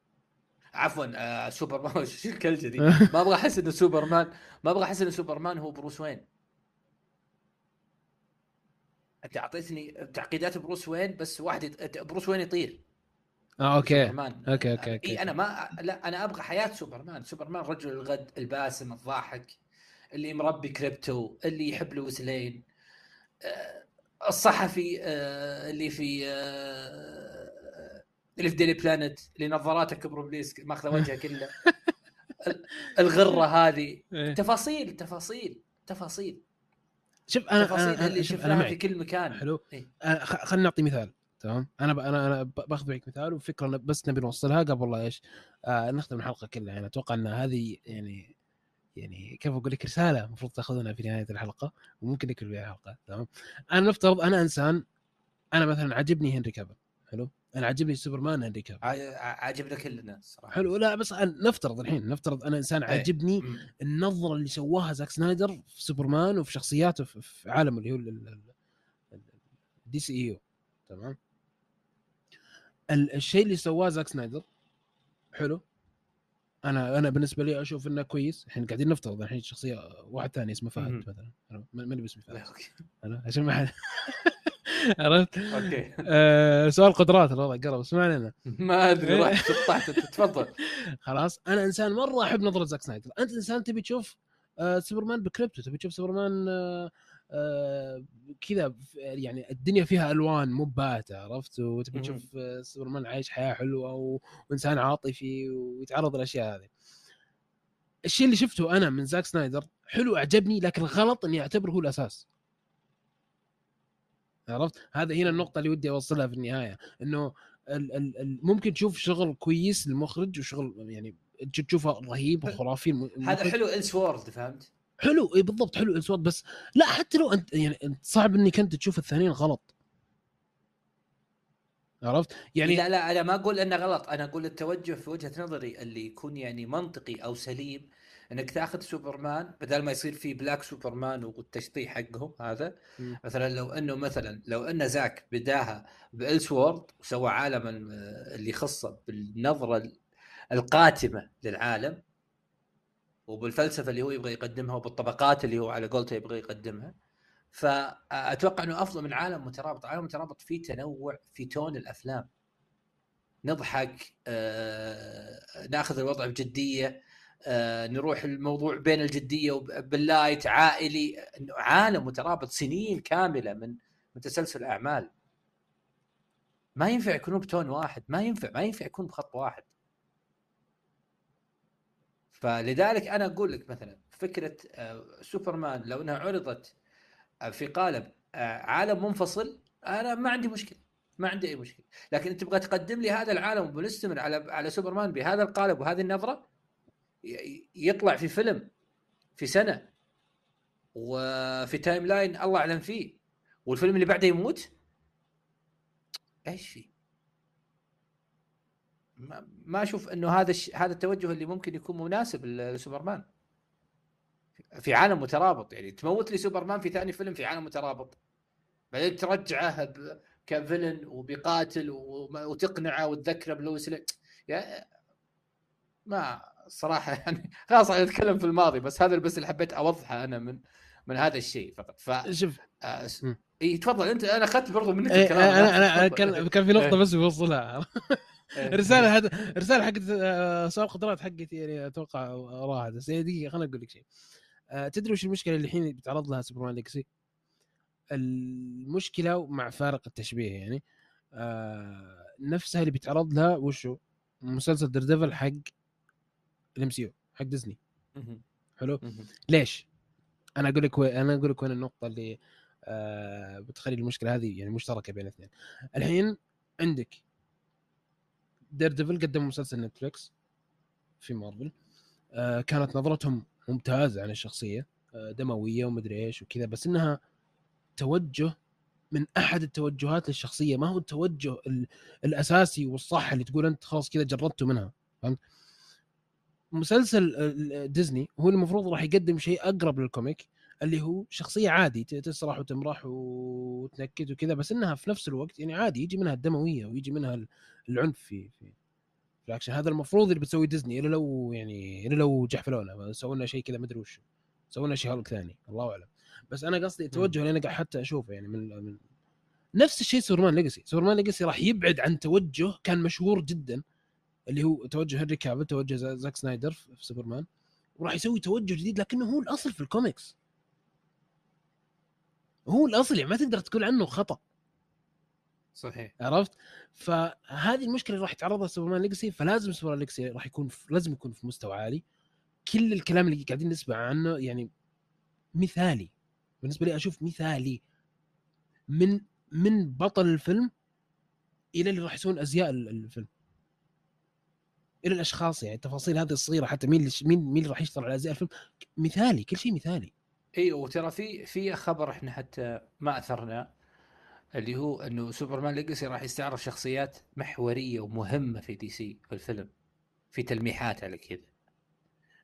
عفوا آه سوبرمان. شو الكلجة دي؟ ما أبغى أحس إنه سوبرمان ما أبغى أحس إنه سوبرمان هو بروس وين. انت اعطيتني تعقيدات بروس وين بس واحد يط... بروس وين يطير. آه okay. سوبرمان. okay okay okay. اي أنا ما لا أنا أبغى حياة سوبرمان. سوبرمان رجل الغد الباسم الضاحك اللي مربي كريبتو اللي يحب لويس لين. آه، الصحفي آه، اللي في آه، اللي في ديلي بلانت اللي نظاراته كبر ابليس ماخذة وجهه كله. الغرة هذه. إيه. تفاصيل تفاصيل تفاصيل. شوف أنا أنا اللي شفناها في كل مكان. حلو. إيه. خ- خلينا نعطي مثال تمام؟ أنا ب... أنا أنا بأخذ معك مثال وفكرة بس نبي نوصلها قبل لا إيش آه نختم الحلقة كلها. يعني أتوقع إن هذه يعني يعني كيف أقول لك رسالة المفروض تاخذونها في نهاية الحلقة وممكن نكمل بها الحلقة تمام؟ أنا نفترض أنا إنسان أنا مثلا عجبني هنري كافيل حلو؟ أنا عجبني سوبرمان هنري كافيل ع- عاجبنا كلنا صراحة. حلو لا بس نفترض الحين نفترض أنا إنسان إيه. عجبني مم. النظرة اللي سواها زاك سنايدر في سوبرمان وفي شخصياته في عالمه اللي هو ال- ال- ال- الدي سي إي تمام؟ ال- الشيء اللي سواه زاك سنايدر حلو. أنا أنا بالنسبة لي أشوف إنه كويس. الحين قاعدين نفترض الحين شخصية واحد ثاني اسمه فهد. مثلا ماني باسمي فهد. أنا عشان ما حد عرفت؟ أوكي. آه سؤال قدرات الوضع قرب اسمع لنا ما أدري إيه. رحت تفضل. خلاص أنا إنسان مرة أحب نظرة زاك سنايدر. أنت إنسان تبي تشوف آه سوبرمان ب Krypto تبي تشوف سوبرمان آه آه كذا يعني الدنيا فيها ألوان مو باهتة عرفت؟ وتبي. تشوف سوبرمان عايش حياة حلوة وإنسان عاطفي ويتعرض للأشياء هذه. الشيء اللي شفته أنا من زاك سنايدر حلو أعجبني لكن غلط إني أعتبره هو الأساس. عرفت هذا هنا النقطة اللي ودي أوصلها في النهاية إنه ال ال ال ممكن تشوف شغل كويس للمخرج وشغل يعني تشوفه رهيب وخرافي هذا. حلو Elseworld فهمت؟ حلو اي بالضبط حلو ال Elseworld بس لا حتى لو أنت يعني أنت صعب إنك أنت تشوف الثانيين غلط عرفت يعني لا لا أنا ما أقول إنه غلط أنا أقول التوجه في وجهة نظري اللي يكون يعني منطقي أو سليم إنك تأخذ سوبرمان بدل ما يصير في black سوبرمان والتشطيح حقهم هذا مم. مثلا لو إنه مثلا لو إن زاك بداها بال Elseworld وسوى عالم اللي يخصه بالنظرة القاتمة للعالم وبالفلسفة اللي هو يبغى يقدمها وبالطبقات اللي هو على قولته يبغى يقدمها فأتوقع إنه أفضل من عالم مترابط، عالم مترابط فيه تنوع في تون الأفلام. نضحك آه، نأخذ الوضع بجدية آه، نروح الموضوع بين الجدية وباللايت عائلي عالم مترابط سنين كاملة من من تسلسل أعمال. ما ينفع يكونون بتون واحد، ما ينفع ما ينفع يكون بخط واحد. فلذلك أنا أقول لك مثلا فكرة آه، سوبرمان لو إنها عرضت آه، في قالب عالم منفصل أنا ما عندي مشكلة ما عندي أي مشكلة لكن أنت تبغى تقدم لي هذا العالم ونستمر على على سوبرمان بهذا القالب وهذه النظرة يطلع في فيلم في سنة وفي timeline الله أعلم فيه والفيلم اللي بعده يموت إيش فيه؟ ما, أشوف إنه هذا الش... هذا التوجه اللي ممكن يكون مناسب لسوبرمان في عالم مترابط يعني تموت لي سوبرمان في ثاني فيلم في عالم مترابط بعدين ترجعه ب... ك villain وبيقاتل وما- وتقنعه وتذكره بلويس لين. يا ما صراحة يعني خلاص أنا اتكلم في الماضي بس هذا بس اللي حبيت أوضحه أنا من من هذا الشيء فقط ف شوف آه،. إي تفضل أنت أنا أخذت برضو منك إيه، الكلام أنا أنا أنا. كان كان في نقطه إيه. بس بوصلها إيه. رسالة هذا رسالة حقت آه، سؤال قدرات حقتي يعني أتوقع راحت بس دقيقة خليني أقول لك شيء آه، تدري وش المشكلة اللي الحين بيتعرض لها سوبرمان Legacy؟ المشكلة مع فارق التشبيه يعني آه، نفسها اللي بيتعرض لها وشو؟ مسلسل Daredevil حق ال MCU حق ديزني. حلو؟ ليش؟ أنا أقول لك أنا أقول لك وين النقطة اللي آه بتخلي المشكلة هذه يعني مشتركة بين الاثنين. الحين عندك Daredevil قدموا مسلسل نتفلكس في مارفل آه كانت نظرتهم ممتازة عن الشخصية آه دموية ومدري إيش وكذا بس إنها توجه من أحد التوجهات للشخصية ما هو التوجه ال- الأساسي والصح اللي تقول أنت خلاص كذا جردته منها فهمت؟ مسلسل آه، ديزني هو المفروض راح يقدم شيء أقرب لل comic اللي هو شخصية عادي تسرح وتمرح وتنكد وكذا بس إنها في نفس الوقت يعني عادي يجي منها الدموية ويجي منها ال- العنف في في في الأكشن. هذا المفروض اللي بتسوي ديزني إلا لو يعني إلا لو جحفلونا سووا لنا شيء كذا ما ادري وش سووا لنا شيء هولك ثاني الله أعلم. بس أنا قصدي التوجه اللي أنا قاعد حتى أشوفه يعني من من نفس الشيء سوبرمان Legacy. سوبرمان Legacy راح يبعد عن توجه كان مشهور جدا اللي هو توجه هنري كافل توجه زا- زاك سنايدر في سوبرمان وراح يسوي توجه جديد لكنه هو الأصل في الكوميكس. هو الأصل يعني ما تقدر تقول عنه خطأ. صحيح. عرفت؟ فهذه المشكلة اللي راح يتعرض لها سوبرمان Legacy فلازم سوبرمان Legacy راح يكون في لازم يكون في مستوى عالي. كل الكلام اللي قاعدين نسمع عنه يعني مثالي. بالنسبة لي أشوف مثالي. من من بطل الفيلم إلى اللي راح يسوون أزياء ال- الفيلم. إلى الأشخاص يعني التفاصيل هذه الصغيرة حتى مين مين مين راح يشتغل على أزياء الفيلم؟ مثالي كل شيء مثالي. اي وترى في في خبر إحنا حتى ما أثرنا اللي هو إنه سوبرمان Legacy راح يستعرض شخصيات محورية ومهمة في دي سي في الفيلم في تلميحات على كذا.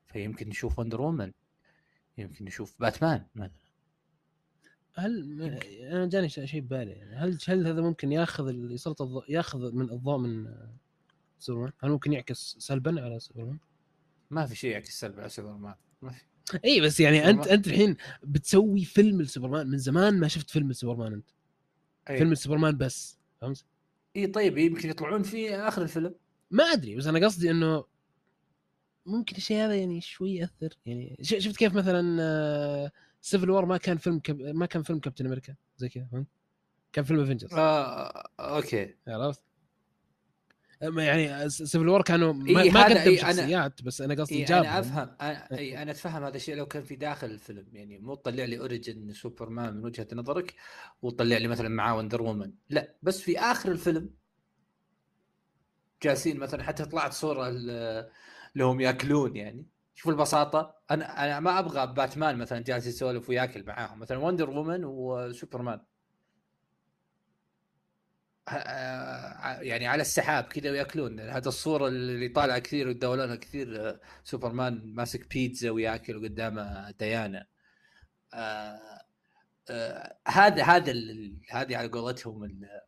فيمكن نشوف Wonder Woman يمكن نشوف باتمان مثلا. هل أنا جاني شيء ببالي يعني هل هل هذا ممكن ياخذ يسلط ياخذ من الضوء من سوبرمان؟ هل ممكن يعكس سلبا على سوبرمان؟ ما في شيء يعكس سلب على سوبرمان ما في اي بس يعني انت سوبرمان. أنت الحين بتسوي فيلم لسوبرمان من زمان ما شفت فيلم لسوبرمان أنت أي. فيلم لسوبرمان بس فهمت؟ إي طيب يمكن يطلعون في آخر الفيلم ما أدري بس أنا قصدي إنه ممكن الشيء هذا يعني شوي يأثر يعني شفت كيف مثلا Civil War ما كان فيلم كب... ما كان فيلم كابتن أمريكا زي كذا فهمت؟ كان فيلم Avengers آه أوكي عرفت؟ يعني Civil War كانوا ما, إيه، ما قدم إيه، أنا- شخصيات بس أنا قصدي إيه جاب أنا أفهم أنا اي أنا أتفهم هذا الشيء لو كان في داخل الفيلم يعني مو تطلع لي origin سوبرمان من وجهة نظرك وتطلع لي مثلا معاه Wonder Woman لا بس في آخر الفيلم جالسين مثلا حتى طلعت صورة لهم يأكلون يعني. شوف البساطة أنا أنا ما أبغى باتمان مثلا جالس يسولف ويأكل معاهم مثلا Wonder Woman وسوبرمان يعني على السحاب كذا وياكلون. هذا الصورة اللي طالعة كثير ويتداولونها كثير آه، سوبرمان ماسك بيتزا وياكل قدامه ديانا. آه، آه، هذا هذا هذه على قولتهم ال-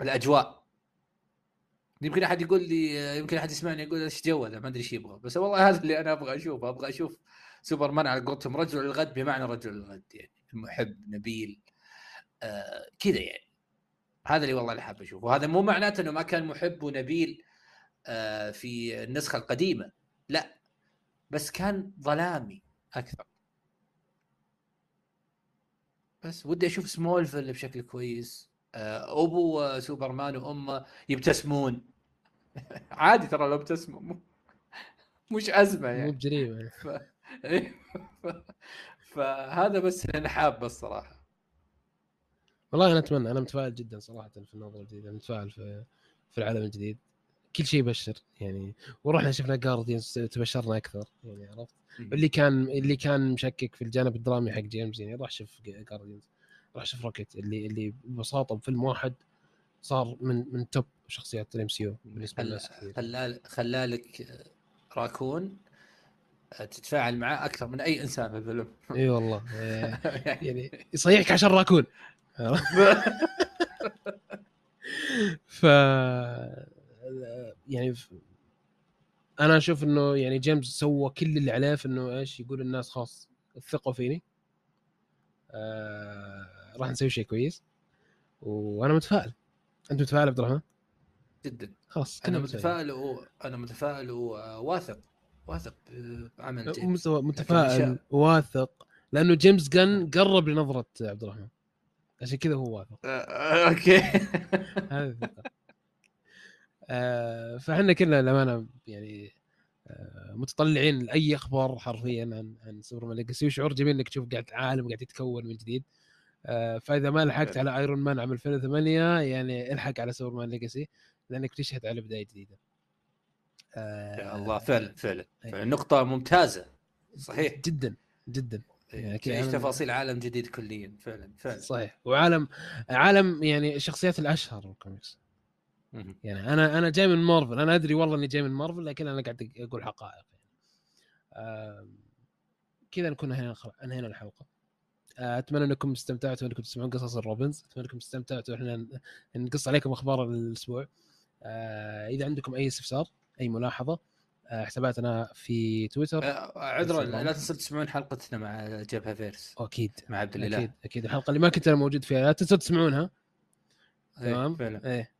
الأجواء. يمكن أحد يقول لي آه، يمكن أحد يسمعني يقول إيش جو هذا؟ ما أدري إيش يبغى. بس والله هذا اللي أنا أبغى أشوفه. أبغى أشوف سوبرمان على قولتهم رجل الغد بمعنى رجل الغد يعني محب نبيل آه كذا يعني. هذا اللي والله اللي حاب أشوفه. وهذا مو معناته إنه ما كان محب ونبيل آه في النسخة القديمة. لا بس كان ظلامي أكثر. بس ودي أشوف سمولفيل بشكل كويس. آه أبو سوبرمان وأمه يبتسمون. عادي ترى لو ابتسموا مو- مش أزمة مو يعني بجريمة. ف... إيه. ف- فهذا بس اللي أنا حابه الصراحة. والله أنا أتمنى أنا متفائل جدا صراحة في النظرة الجديدة متفائل في في العالم الجديد. كل شيء يبشر يعني ورحنا شفنا Guardians تبشرنا أكثر يعني عرفت؟ اللي كان اللي كان مشكك في الجانب الدرامي حق جيمس يعني راح شوف Guardians راح شوف روكيت اللي اللي ببساطة بفيلم واحد صار من من top شخصيات ال MCU بالنسبة. للناس خلال خلالك راكون آه، تتفاعل معاه أكثر من أي إنسان في الفيلم. إي والله إيه، يعني يصيحك عشان راكون. ف يعني. أنا أشوف إنه يعني جيمس سوى كل اللي عليه في إنه إيش يقول الناس خلاص ثقوا فيني. آه... راح نسوي شيء كويس. وأنا متفائل. أنت متفائل عبد الرحمن؟ جدا. خلاص أنا متفائل و... أنا متفائل وواثق واثق. بعمل جيمس. مستوى لكن متفائل أشياء- واثق. لأنه جيمس جن أقرب لنظرة عبد الرحمن. عشان كذا هو واثق آه، أوكي. هذه الثقة. آه، فإحنا كلنا للأمانة يعني آه، متطلعين لأي أخبار حرفيا عن عن سوبرمان Legacy وشعور جميل إنك تشوف قاعد عالم قاعد يتكون من جديد. آه، فإذا ما لحقت على ايرون مان عام 2008 يعني إلحق على سوبرمان Legacy لأنك بتشهد على بداية جديدة. آه، يا الله فعلا. فعلا نقطة ممتازة. صحيح. جدا جدا. يعني تعيش تفاصيل عالم جديد كليا فعلا فعلا. صحيح. وعالم عالم يعني الشخصيات الأشهر بالكوميكس مهم. يعني أنا أنا جاي من مارفل. أنا أدري والله إني جاي من مارفل لكن أنا قاعد أقول حقائق آم، كذا نكون هنا أنهينا الحلقة. آه، أتمنى أنكم استمتعتوا انكم تسمعون قصص ال Robins. أتمنى أنكم استمتعتوا إحنا نقص عليكم أخبار الأسبوع. آه، إذا عندكم أي استفسار أي ملاحظة حساباتنا في تويتر آه، عذرا. لا تنسوا تسمعون حلقتنا مع جبهة verse أكيد مع عبد الاله أكيد أكيد الحلقة اللي ما كنت أنا موجود فيها لا تنسوا تسمعونها. إيه، تمام؟ إيه.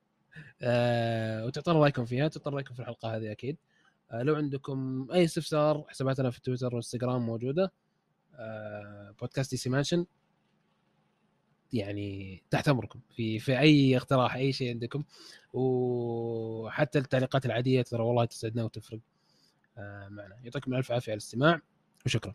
آه وتعطونا رايكم فيها تعطونا رايكم في الحلقة هذه أكيد. آه لو عندكم أي استفسار حساباتنا في تويتر وانستغرام موجودة. آه بودكاست DC Mansion. يعني تحت أمركم في في أي اقتراح أي شيء عندكم. وحتى التعليقات العادية ترى والله تسعدنا وتفرق. آه معنا. يعطيكم الف عافية على الاستماع وشكرا.